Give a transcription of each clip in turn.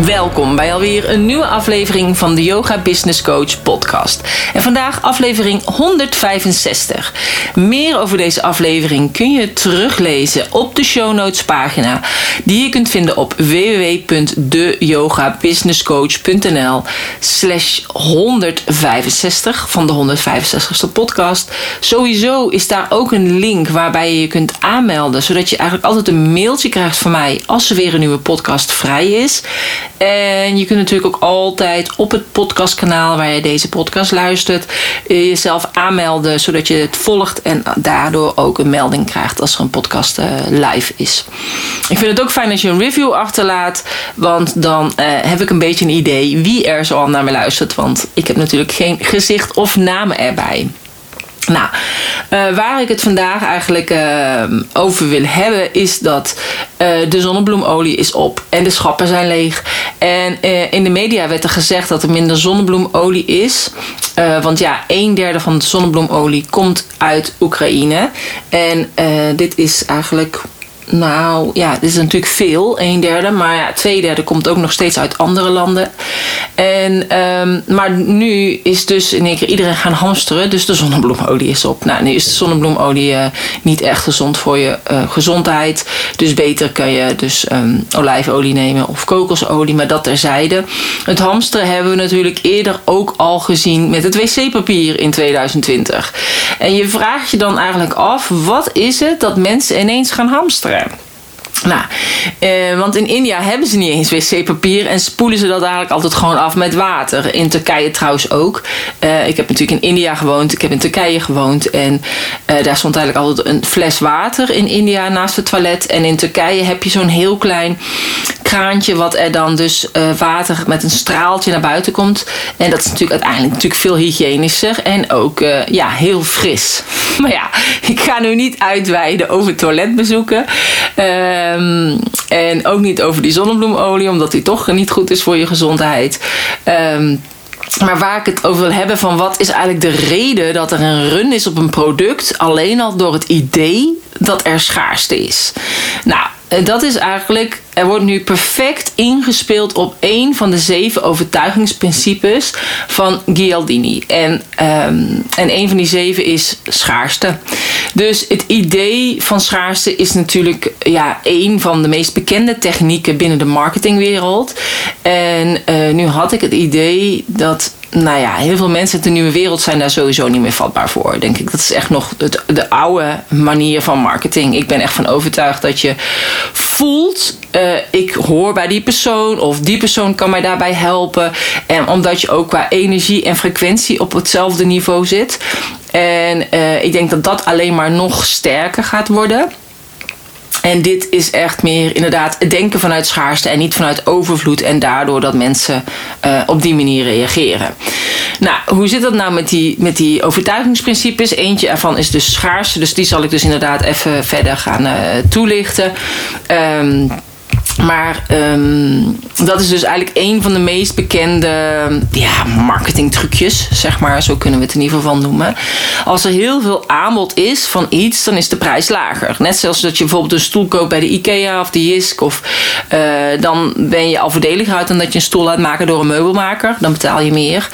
Welkom bij alweer een nieuwe aflevering van de Yoga Business Coach podcast. En vandaag aflevering 165. Meer over deze aflevering kun je teruglezen op de show notes pagina die je kunt vinden op www.deyogabusinesscoach.nl slash 165 van de 165ste podcast. Sowieso is daar ook een link waarbij je je kunt aanmelden, zodat je eigenlijk altijd een mailtje krijgt van mij als er weer een nieuwe podcast vrij is. En je kunt natuurlijk ook altijd op het podcastkanaal waar je deze podcast luistert, eh, jezelf aanmelden zodat je het volgt en daardoor ook een melding krijgt als er een podcast eh, live is. Ik vind het ook fijn als je een review achterlaat, want dan uh, heb ik een beetje een idee wie er zo al naar me luistert. Want ik heb natuurlijk geen gezicht of namen erbij. Nou, uh, waar ik het vandaag eigenlijk uh, over wil hebben is dat uh, de zonnebloemolie is op en de schappen zijn leeg. En in de media werd er gezegd dat er minder zonnebloemolie is. want ja, een derde van de zonnebloemolie komt uit Oekraïne. En dit is eigenlijk nou ja, dit is natuurlijk veel, een derde. Maar ja, twee derde komt ook nog steeds uit andere landen. En, um, maar nu is dus in één keer iedereen gaan hamsteren. Dus de zonnebloemolie is op. Nou, nu is de zonnebloemolie uh, niet echt gezond voor je uh, gezondheid. Dus beter kan je dus um, olijfolie nemen of kokosolie. Maar dat terzijde. Het hamsteren hebben we natuurlijk eerder ook al gezien met het wc-papier in 2020. En je vraagt je dan eigenlijk af, wat is het dat mensen ineens gaan hamsteren? that. Nou, eh, want in India hebben ze niet eens wc-papier en spoelen ze dat eigenlijk altijd gewoon af met water. In Turkije trouwens ook. Uh, ik heb natuurlijk in India gewoond, ik heb in Turkije gewoond en uh, daar stond eigenlijk altijd een fles water in India naast het toilet. En in Turkije heb je zo'n heel klein kraantje wat er dan dus water met een straaltje naar buiten komt. En dat is natuurlijk uiteindelijk natuurlijk veel hygiënischer en ook ja, heel fris. Maar ja, ik ga nu niet uitweiden over toiletbezoeken. Um, en ook niet over die zonnebloemolie, omdat die toch niet goed is voor je gezondheid. Um, maar waar ik het over wil hebben van wat is eigenlijk de reden dat er een run is op een product, alleen al door het idee dat er schaarste is. Nou, dat is eigenlijk, er wordt nu perfect ingespeeld op een van de zeven overtuigingsprincipes van Gialdini. En, um, en een van die zeven is schaarste. Dus het idee van schaarste is natuurlijk ja, een van de meest bekende technieken binnen de marketingwereld. En uh, nu had ik het idee dat nou ja, heel veel mensen uit de nieuwe wereld zijn daar sowieso niet meer vatbaar voor. Denk ik. Dat is echt nog het, de oude manier van marketing. Ik ben echt van overtuigd dat je voelt, uh, ik hoor bij die persoon of die persoon kan mij daarbij helpen. En omdat je ook qua energie en frequentie op hetzelfde niveau zit. En uh, ik denk dat dat alleen maar nog sterker gaat worden. En dit is echt meer inderdaad denken vanuit schaarste en niet vanuit overvloed. En daardoor dat mensen uh, op die manier reageren. Nou, hoe zit dat nou met die, met die overtuigingsprincipes? Eentje ervan is dus schaarste. Dus die zal ik dus inderdaad even verder gaan uh, toelichten. Um, maar um, dat is dus eigenlijk een van de meest bekende ja, marketingtrucjes, zeg maar. Zo kunnen we het in ieder geval noemen. Als er heel veel aanbod is van iets, dan is de prijs lager. Net zoals dat je bijvoorbeeld een stoel koopt bij de IKEA of de JISC. Of, uh, dan ben je al voordeliger uit dan dat je een stoel laat maken door een meubelmaker. Dan betaal je meer.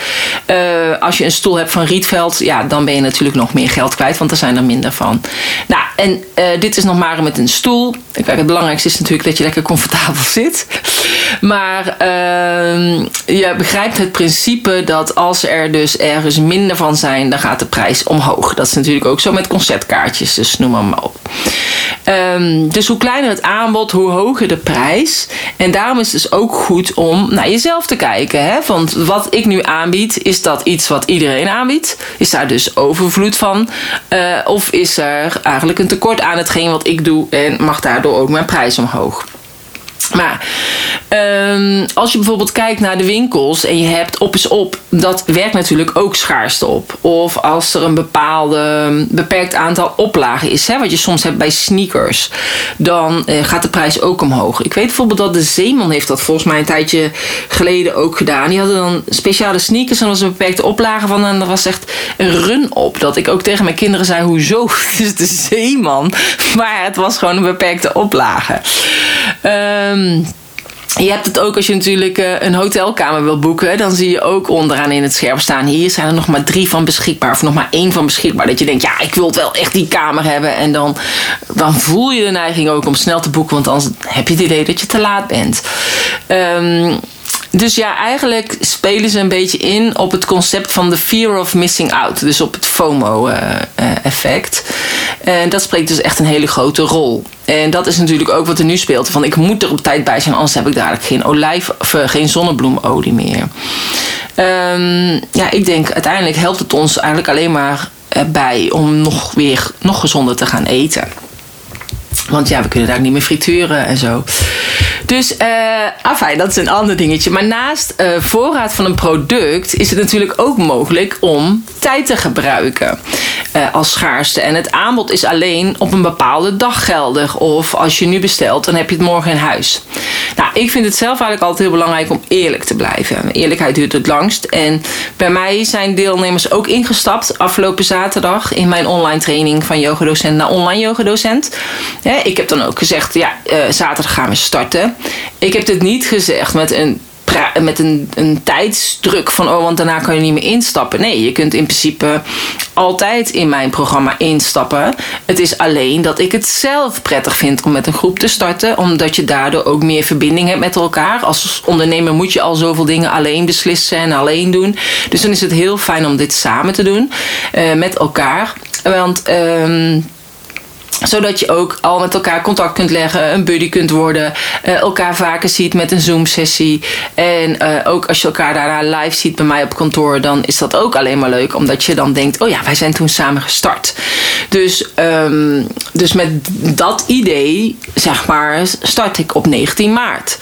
Uh, als je een stoel hebt van Rietveld, ja, dan ben je natuurlijk nog meer geld kwijt, want er zijn er minder van. Nou, en uh, dit is nog maar met een stoel. Kijk, het belangrijkste is natuurlijk dat je lekker comfortabel zit. Maar uh, je begrijpt het principe dat als er dus ergens minder van zijn, dan gaat de prijs omhoog. Dat is natuurlijk ook zo met concertkaartjes, dus noem maar, maar op. Um, dus hoe kleiner het aanbod, hoe hoger de prijs. En daarom is het dus ook goed om naar jezelf te kijken. Hè? Want wat ik nu aanbied, is dat iets wat iedereen aanbiedt? Is daar dus overvloed van? Uh, of is er eigenlijk een tekort aan hetgeen wat ik doe en mag daardoor ook mijn prijs omhoog? Maar ehm, als je bijvoorbeeld kijkt naar de winkels en je hebt op is op, dat werkt natuurlijk ook schaarste op. Of als er een bepaalde beperkt aantal oplagen is, hè, wat je soms hebt bij sneakers, dan eh, gaat de prijs ook omhoog. Ik weet bijvoorbeeld dat de Zeeman heeft dat volgens mij een tijdje geleden ook gedaan. Die hadden dan speciale sneakers en er was een beperkte oplage van en er was echt een run op. Dat ik ook tegen mijn kinderen zei, hoezo? Is de Zeeman. Maar het was gewoon een beperkte oplage. Um, je hebt het ook als je natuurlijk eh, een hotelkamer wil boeken. Dan zie je ook onderaan in het scherm staan. Hier zijn er nog maar drie van beschikbaar. Of nog maar één van beschikbaar. Dat je denkt, ja, ik wil het wel echt die kamer hebben. En dan, dan voel je de neiging ook om snel te boeken. Want anders heb je het idee dat je te laat bent. Um, dus ja, eigenlijk spelen ze een beetje in op het concept van de fear of missing out. Dus op het FOMO-effect. Eh, eh, en dat spreekt dus echt een hele grote rol. En dat is natuurlijk ook wat er nu speelt. Van ik moet er op tijd bij zijn, anders heb ik dadelijk geen olijf of eh, geen zonnebloemolie meer. Um, ja, ik denk uiteindelijk helpt het ons eigenlijk alleen maar bij om nog weer nog gezonder te gaan eten. Want ja, we kunnen daar niet meer frituren en zo. Dus, uh, afijn, dat is een ander dingetje. Maar naast uh, voorraad van een product is het natuurlijk ook mogelijk om tijd te gebruiken uh, als schaarste. En het aanbod is alleen op een bepaalde dag geldig. Of als je nu bestelt, dan heb je het morgen in huis. Nou, ik vind het zelf eigenlijk altijd heel belangrijk om eerlijk te blijven. Eerlijkheid duurt het langst. En bij mij zijn deelnemers ook ingestapt afgelopen zaterdag in mijn online training van yogadocent naar online yogadocent. ik heb dan ook gezegd, ja, zaterdag gaan we starten. Ik heb dit niet gezegd met een met een, een tijdsdruk van oh, want daarna kan je niet meer instappen. Nee, je kunt in principe altijd in mijn programma instappen. Het is alleen dat ik het zelf prettig vind om met een groep te starten, omdat je daardoor ook meer verbinding hebt met elkaar. Als ondernemer moet je al zoveel dingen alleen beslissen en alleen doen. Dus dan is het heel fijn om dit samen te doen uh, met elkaar. Want. Um, zodat je ook al met elkaar contact kunt leggen, een buddy kunt worden, uh, elkaar vaker ziet met een Zoom-sessie. En uh, ook als je elkaar daarna live ziet bij mij op kantoor, dan is dat ook alleen maar leuk, omdat je dan denkt: oh ja, wij zijn toen samen gestart. Dus, um, dus met dat idee, zeg maar, start ik op 19 maart.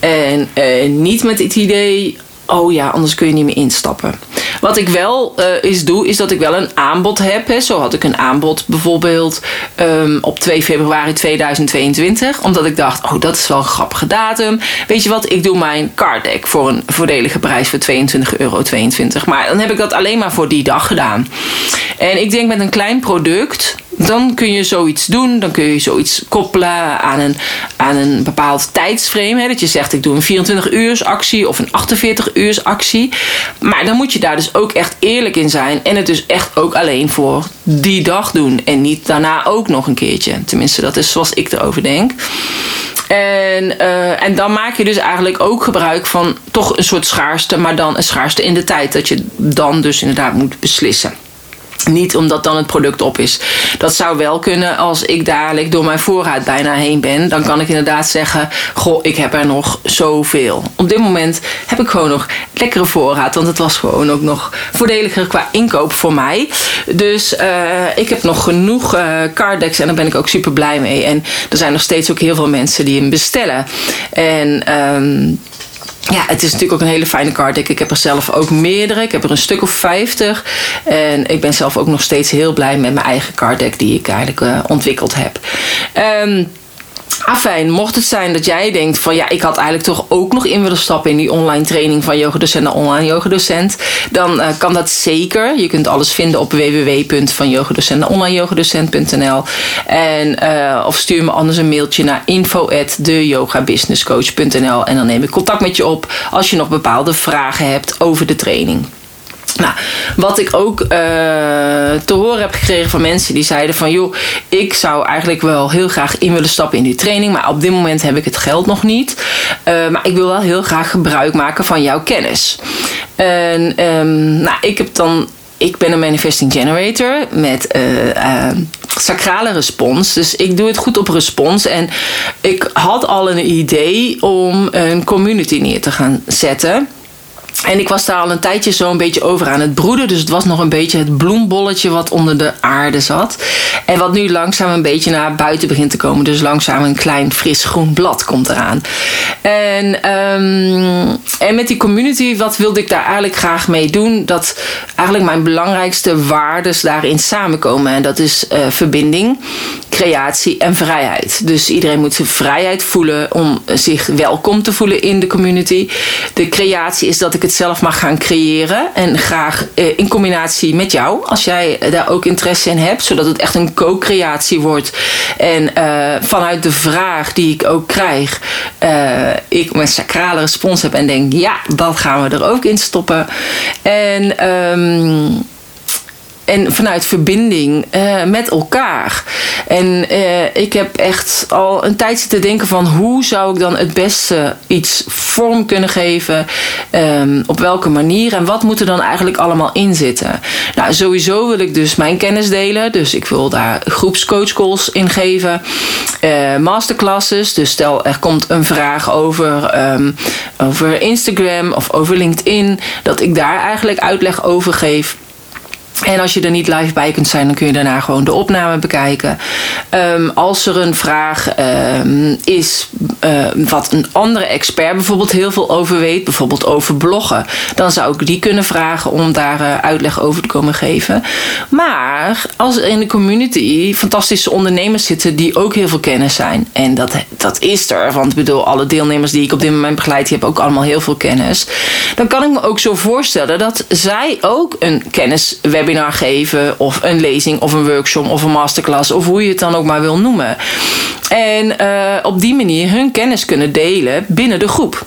En uh, niet met het idee oh ja, anders kun je niet meer instappen. Wat ik wel uh, is doe, is dat ik wel een aanbod heb. Hè. Zo had ik een aanbod bijvoorbeeld um, op 2 februari 2022. Omdat ik dacht, oh dat is wel een grappige datum. Weet je wat, ik doe mijn card deck voor een voordelige prijs voor 22,22 euro. Maar dan heb ik dat alleen maar voor die dag gedaan. En ik denk met een klein product dan kun je zoiets doen. Dan kun je zoiets koppelen aan een, aan een bepaald tijdsframe. Hè, dat je zegt, ik doe een 24 uur actie of een 48 uur actie. Maar dan moet je daar dus ook echt eerlijk in zijn. En het dus echt ook alleen voor die dag doen. En niet daarna ook nog een keertje. Tenminste, dat is zoals ik erover denk. En, uh, en dan maak je dus eigenlijk ook gebruik van toch een soort schaarste, maar dan een schaarste in de tijd. Dat je dan dus inderdaad moet beslissen. Niet omdat dan het product op is. Dat zou wel kunnen als ik dadelijk door mijn voorraad bijna heen ben. Dan kan ik inderdaad zeggen: Goh, ik heb er nog zoveel. Op dit moment heb ik gewoon nog lekkere voorraad. Want het was gewoon ook nog voordeliger qua inkoop voor mij. Dus uh, ik heb nog genoeg uh, cardecks en daar ben ik ook super blij mee. En er zijn nog steeds ook heel veel mensen die hem bestellen. En. Um, ja, het is natuurlijk ook een hele fijne card deck. Ik heb er zelf ook meerdere. Ik heb er een stuk of 50. En ik ben zelf ook nog steeds heel blij met mijn eigen card deck die ik eigenlijk uh, ontwikkeld heb. Um, Afijn, mocht het zijn dat jij denkt van ja, ik had eigenlijk toch ook nog in willen stappen in die online training van yogadocent naar online yogadocent, dan uh, kan dat zeker. Je kunt alles vinden op www.vanyogadocent naar onlineyogadocent.nl en uh, of stuur me anders een mailtje naar info@deyogabusinesscoach.nl en dan neem ik contact met je op als je nog bepaalde vragen hebt over de training. Nou, wat ik ook uh, te horen heb gekregen van mensen die zeiden van joh, ik zou eigenlijk wel heel graag in willen stappen in die training, maar op dit moment heb ik het geld nog niet. Uh, maar ik wil wel heel graag gebruik maken van jouw kennis. En um, nou, ik heb dan ik ben een manifesting generator met uh, sacrale respons. Dus ik doe het goed op respons. En ik had al een idee om een community neer te gaan zetten. En ik was daar al een tijdje zo een beetje over aan het broeden. Dus het was nog een beetje het bloembolletje wat onder de aarde zat. En wat nu langzaam een beetje naar buiten begint te komen. Dus langzaam een klein fris groen blad komt eraan. En, ehm, en met die community, wat wilde ik daar eigenlijk graag mee doen? Dat eigenlijk mijn belangrijkste waardes daarin samenkomen. En dat is uh, verbinding, creatie en vrijheid. Dus iedereen moet zijn vrijheid voelen om zich welkom te voelen in de community. De creatie is dat ik het zelf mag gaan creëren. En graag eh, in combinatie met jou, als jij daar ook interesse in hebt. Zodat het echt een co-creatie wordt. En uh, vanuit de vraag die ik ook krijg, uh, ik mijn sacrale respons heb en denk: ja, dat gaan we er ook in stoppen. En. Um, en vanuit verbinding uh, met elkaar. En uh, ik heb echt al een tijd zitten denken van hoe zou ik dan het beste iets vorm kunnen geven, um, op welke manier en wat moet er dan eigenlijk allemaal in zitten. Nou, sowieso wil ik dus mijn kennis delen, dus ik wil daar groepscoachcalls in geven, uh, masterclasses. Dus stel er komt een vraag over, um, over Instagram of over LinkedIn, dat ik daar eigenlijk uitleg over geef. En als je er niet live bij kunt zijn, dan kun je daarna gewoon de opname bekijken. Um, als er een vraag um, is uh, wat een andere expert bijvoorbeeld heel veel over weet, bijvoorbeeld over bloggen, dan zou ik die kunnen vragen om daar uh, uitleg over te komen geven. Maar als er in de community fantastische ondernemers zitten die ook heel veel kennis zijn, en dat, dat is er, want ik bedoel, alle deelnemers die ik op dit moment begeleid, die hebben ook allemaal heel veel kennis, dan kan ik me ook zo voorstellen dat zij ook een kenniswebinar webinar geven, of een lezing, of een workshop, of een masterclass, of hoe je het dan ook maar wil noemen. En uh, op die manier hun kennis kunnen delen binnen de groep.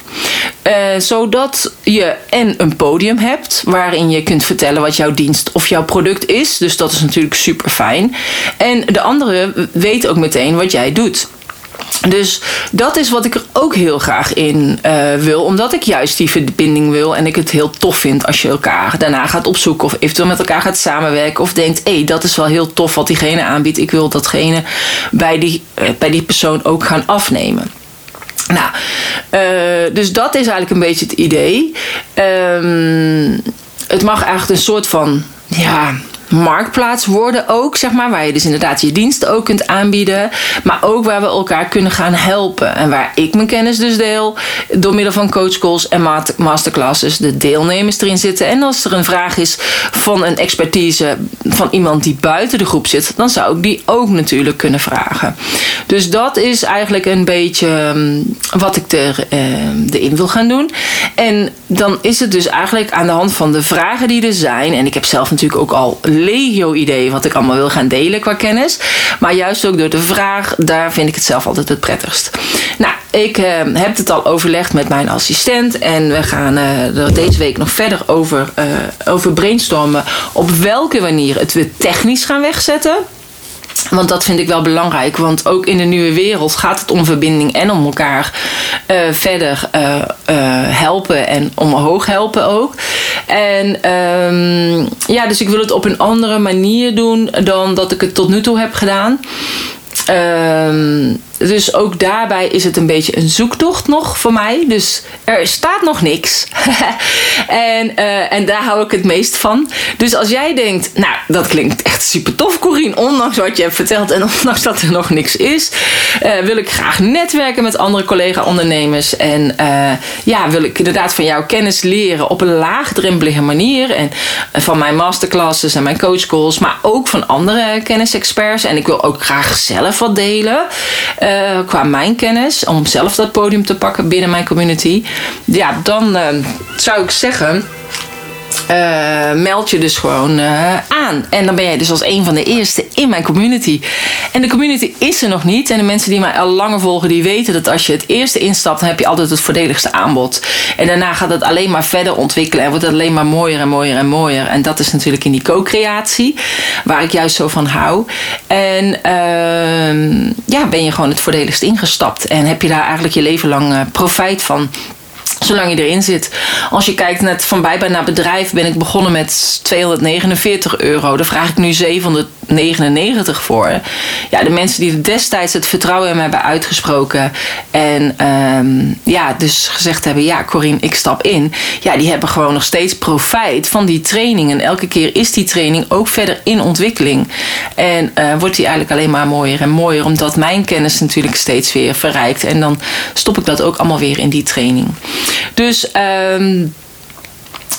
Uh, zodat je en een podium hebt waarin je kunt vertellen wat jouw dienst of jouw product is. Dus dat is natuurlijk super fijn. En de anderen weten ook meteen wat jij doet. Dus dat is wat ik er ook heel graag in uh, wil. Omdat ik juist die verbinding wil. En ik het heel tof vind als je elkaar daarna gaat opzoeken. Of eventueel met elkaar gaat samenwerken. Of denkt, hé, hey, dat is wel heel tof wat diegene aanbiedt. Ik wil datgene bij die, uh, bij die persoon ook gaan afnemen. Nou, uh, dus dat is eigenlijk een beetje het idee. Um, het mag eigenlijk een soort van, ja, marktplaats worden ook, zeg maar. Waar je dus inderdaad je diensten ook kunt aanbieden. Maar ook waar we elkaar kunnen gaan helpen. En waar ik mijn kennis dus deel. Door middel van coachcalls en masterclasses. De deelnemers erin zitten. En als er een vraag is van een expertise van iemand die buiten de groep zit. Dan zou ik die ook natuurlijk kunnen vragen. Dus dat is eigenlijk een beetje wat ik er, uh, erin wil gaan doen. En dan is het dus eigenlijk aan de hand van de vragen die er zijn. En ik heb zelf natuurlijk ook al legio idee wat ik allemaal wil gaan delen qua kennis. Maar juist ook door de vraag, daar vind ik het zelf altijd het prettigst. Nou, ik uh, heb het al overlegd met mijn assistent. En we gaan uh, er deze week nog verder over, uh, over brainstormen. Op welke manier het we technisch gaan wegzetten. Want dat vind ik wel belangrijk. Want ook in de nieuwe wereld gaat het om verbinding en om elkaar uh, verder uh, helpen en omhoog helpen ook. En um, ja, dus ik wil het op een andere manier doen dan dat ik het tot nu toe heb gedaan. Um, dus ook daarbij is het een beetje een zoektocht nog voor mij. Dus er staat nog niks. en, uh, en daar hou ik het meest van. Dus als jij denkt, nou, dat klinkt echt super tof, Corine. Ondanks wat je hebt verteld en ondanks dat er nog niks is, uh, wil ik graag netwerken met andere collega-ondernemers. En uh, ja, wil ik inderdaad van jouw kennis leren op een laagdrempelige manier. En van mijn masterclasses en mijn coachcalls, maar ook van andere kennisexperts. En ik wil ook graag zelf wat delen. Uh, qua mijn kennis, om zelf dat podium te pakken binnen mijn community. Ja, dan uh, zou ik zeggen. Uh, meld je dus gewoon aan. En dan ben jij dus als een van de eerste mijn community. En de community is er nog niet. En de mensen die mij al langer volgen, die weten dat als je het eerste instapt, dan heb je altijd het voordeligste aanbod. En daarna gaat het alleen maar verder ontwikkelen en wordt het alleen maar mooier en mooier en mooier. En dat is natuurlijk in die co-creatie, waar ik juist zo van hou. En uh, ja, ben je gewoon het voordeligst ingestapt. En heb je daar eigenlijk je leven lang uh, profijt van. Zolang je erin zit. Als je kijkt net van bijbaan naar bedrijf, ben ik begonnen met 249 euro. Daar vraag ik nu 799 voor. Ja, de mensen die destijds het vertrouwen in me hebben uitgesproken. En ehm, ja, dus gezegd hebben: Ja, Corine, ik stap in. Ja, die hebben gewoon nog steeds profijt van die training. En elke keer is die training ook verder in ontwikkeling. En uh, wordt die eigenlijk alleen maar mooier en mooier, omdat mijn kennis natuurlijk steeds weer verrijkt. En dan stop ik dat ook allemaal weer in die training. Dus um,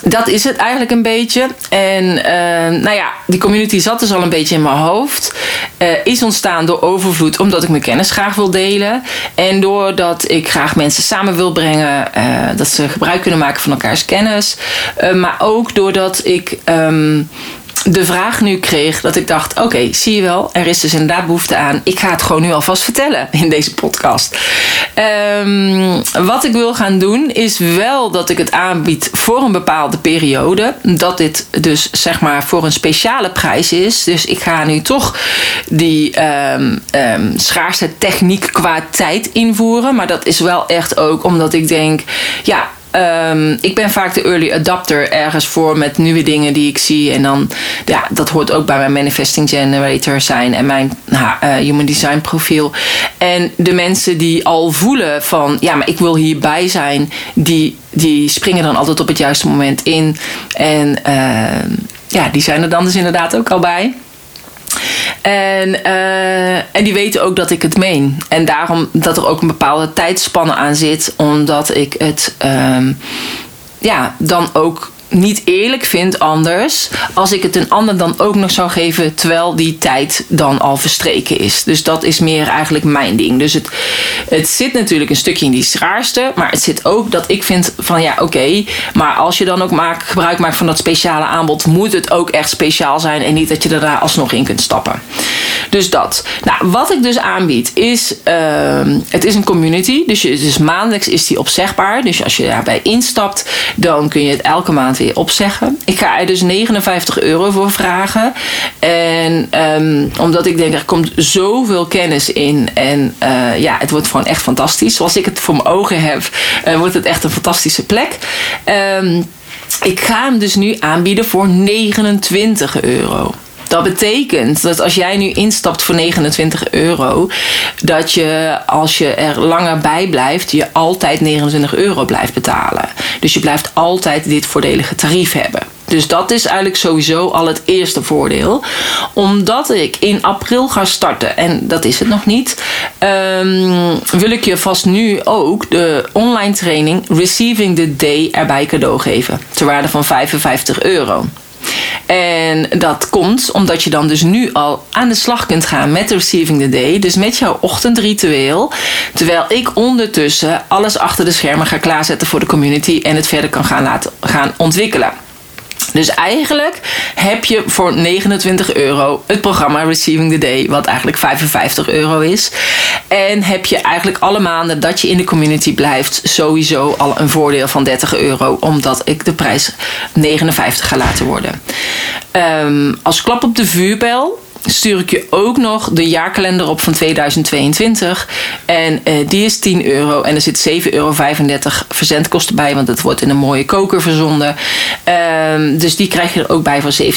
dat is het eigenlijk een beetje. En uh, nou ja, die community zat dus al een beetje in mijn hoofd. Uh, is ontstaan door overvloed, omdat ik mijn kennis graag wil delen. En doordat ik graag mensen samen wil brengen, uh, dat ze gebruik kunnen maken van elkaars kennis. maar ook doordat ik. Um, de vraag nu kreeg dat ik dacht: oké, zie je wel, er is dus inderdaad behoefte aan. Ik ga het gewoon nu alvast vertellen in deze podcast. Um, wat ik wil gaan doen is wel dat ik het aanbied voor een bepaalde periode. Dat dit dus zeg maar voor een speciale prijs is. Dus ik ga nu toch die um, um, schaarste techniek qua tijd invoeren. Maar dat is wel echt ook omdat ik denk: ja Um, ik ben vaak de early adapter ergens voor met nieuwe dingen die ik zie. En dan, ja, dat hoort ook bij mijn manifesting generator zijn en mijn nou, uh, human design profiel. En de mensen die al voelen van, ja, maar ik wil hierbij zijn, die, die springen dan altijd op het juiste moment in. En uh, ja, die zijn er dan dus inderdaad ook al bij. En, uh, en die weten ook dat ik het meen. En daarom dat er ook een bepaalde tijdspanne aan zit, omdat ik het um, ja, dan ook niet eerlijk vind anders als ik het een ander dan ook nog zou geven terwijl die tijd dan al verstreken is. Dus dat is meer eigenlijk mijn ding. Dus het, het zit natuurlijk een stukje in die schaarste, maar het zit ook dat ik vind van ja oké, maar als je dan ook maak, gebruik maakt van dat speciale aanbod, moet het ook echt speciaal zijn en niet dat je daar alsnog in kunt stappen. Dus dat. Nou, wat ik dus aanbied is, uh, het is een community, dus, je, dus maandelijks is die opzegbaar. Dus als je daarbij instapt, dan kun je het elke maand opzeggen. Ik ga er dus 59 euro voor vragen. En um, omdat ik denk, er komt zoveel kennis in. En uh, ja, het wordt gewoon echt fantastisch. Zoals ik het voor mijn ogen heb, uh, wordt het echt een fantastische plek. Um, ik ga hem dus nu aanbieden voor 29 euro. Dat betekent dat als jij nu instapt voor 29 euro, dat je als je er langer bij blijft, je altijd 29 euro blijft betalen. Dus je blijft altijd dit voordelige tarief hebben. Dus dat is eigenlijk sowieso al het eerste voordeel. Omdat ik in april ga starten, en dat is het nog niet, um, wil ik je vast nu ook de online training Receiving the Day erbij cadeau geven. Ter waarde van 55 euro. En dat komt omdat je dan dus nu al aan de slag kunt gaan met Receiving the Day. Dus met jouw ochtendritueel. Terwijl ik ondertussen alles achter de schermen ga klaarzetten voor de community. En het verder kan gaan laten gaan ontwikkelen. Dus eigenlijk heb je voor 29 euro het programma Receiving the Day, wat eigenlijk 55 euro is. En heb je eigenlijk alle maanden dat je in de community blijft, sowieso al een voordeel van 30 euro, omdat ik de prijs 59 ga laten worden. Um, als klap op de vuurbel stuur ik je ook nog de jaarkalender op van 2022. En uh, die is 10 euro. En er zit 7,35 euro verzendkosten bij, want het wordt in een mooie koker verzonden. Um, dus die krijg je er ook bij voor 17,35.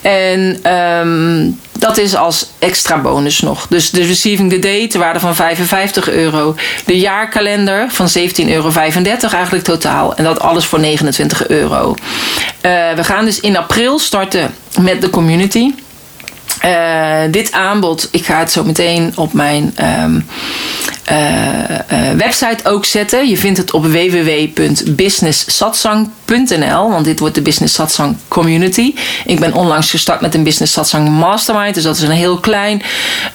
En um, dat is als extra bonus nog. Dus de Receiving the Day ter waarde van 55 euro. De jaarkalender van 17,35 euro eigenlijk totaal. En dat alles voor 29 euro. Uh, we gaan dus in april starten met de community. Uh, dit aanbod, ik ga het zo meteen op mijn um, uh, uh, website ook zetten. Je vindt het op www.businesssatsang.nl, want dit wordt de Business Satsang Community. Ik ben onlangs gestart met een Business Satsang Mastermind, dus dat is een heel klein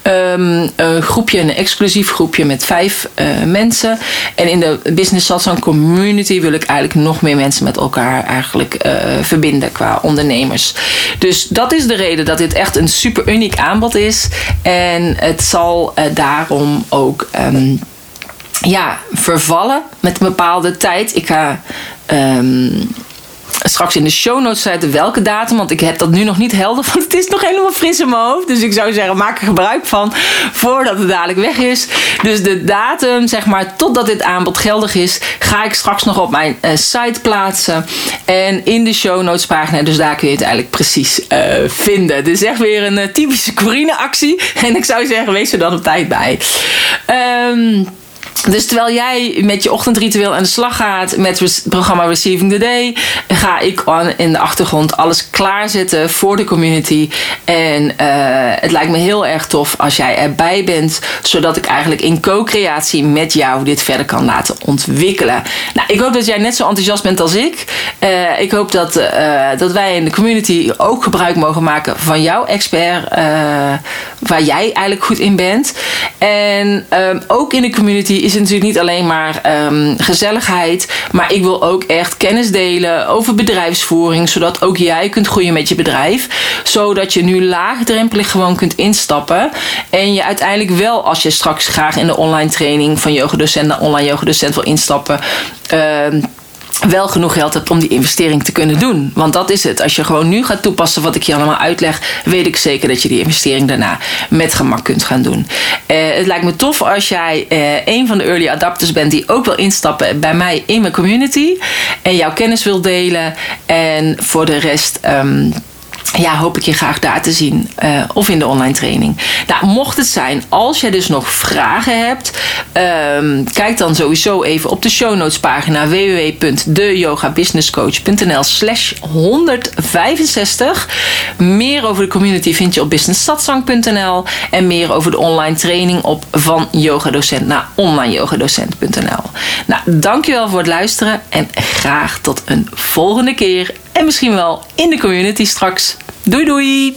um, groepje, een exclusief groepje met vijf mensen. En in de Business Satsang Community wil ik eigenlijk nog meer mensen met elkaar eigenlijk verbinden qua ondernemers. Dus dat is de reden dat dit echt een super uniek aanbod is. En het zal uh, daarom ook um, ja, vervallen met een bepaalde tijd. Ik ga. Um, straks in de show notes zetten welke datum. Want ik heb dat nu nog niet helder, want het is nog helemaal fris in mijn hoofd. Dus ik zou zeggen, maak er gebruik van voordat het dadelijk weg is. Dus de datum, zeg maar, totdat dit aanbod geldig is, ga ik straks nog op mijn uh, site plaatsen. En in de show notes pagina, dus daar kun je het eigenlijk precies uh, vinden. Het is echt weer een uh, typische Corine actie. En ik zou zeggen, wees er dan op tijd bij. Um, dus terwijl jij met je ochtendritueel aan de slag gaat met het programma Receiving the Day, ga ik in de achtergrond alles klaarzetten voor de community. En uh, het lijkt me heel erg tof als jij erbij bent, zodat ik eigenlijk in co-creatie met jou dit verder kan laten ontwikkelen. Nou, ik hoop dat jij net zo enthousiast bent als ik. Uh, ik hoop dat, uh, dat wij in de community ook gebruik mogen maken van jouw expert, waar jij eigenlijk goed in bent. En um, ook in de community is natuurlijk niet alleen maar um, gezelligheid. Maar ik wil ook echt kennis delen over bedrijfsvoering. Zodat ook jij kunt groeien met je bedrijf. Zodat je nu laagdrempelig gewoon kunt instappen. En je uiteindelijk wel, als je straks graag in de online training van yogadocent naar online yogadocent wil instappen. Uh, wel genoeg geld hebt om die investering te kunnen doen. Want dat is het. Als je gewoon nu gaat toepassen wat ik je allemaal uitleg, weet ik zeker dat je die investering daarna met gemak kunt gaan doen. Uh, het lijkt me tof als jij uh, een van de early adapters bent die ook wil instappen bij mij in mijn community en jouw kennis wil delen. En voor de rest. Um, ja, hoop ik je graag daar te zien uh, of in de online training. Nou, mocht het zijn, als jij dus nog vragen hebt, um, kijk dan sowieso even op de show notes pagina www.deyogabusinesscoach.nl slash 165. Meer over de community vind je op businesssatsang.nl en meer over de online training op van yogadocent naar onlineyogadocent.nl. Nou, dankjewel voor het luisteren en graag tot een volgende keer en misschien wel in de community straks. Doei doei!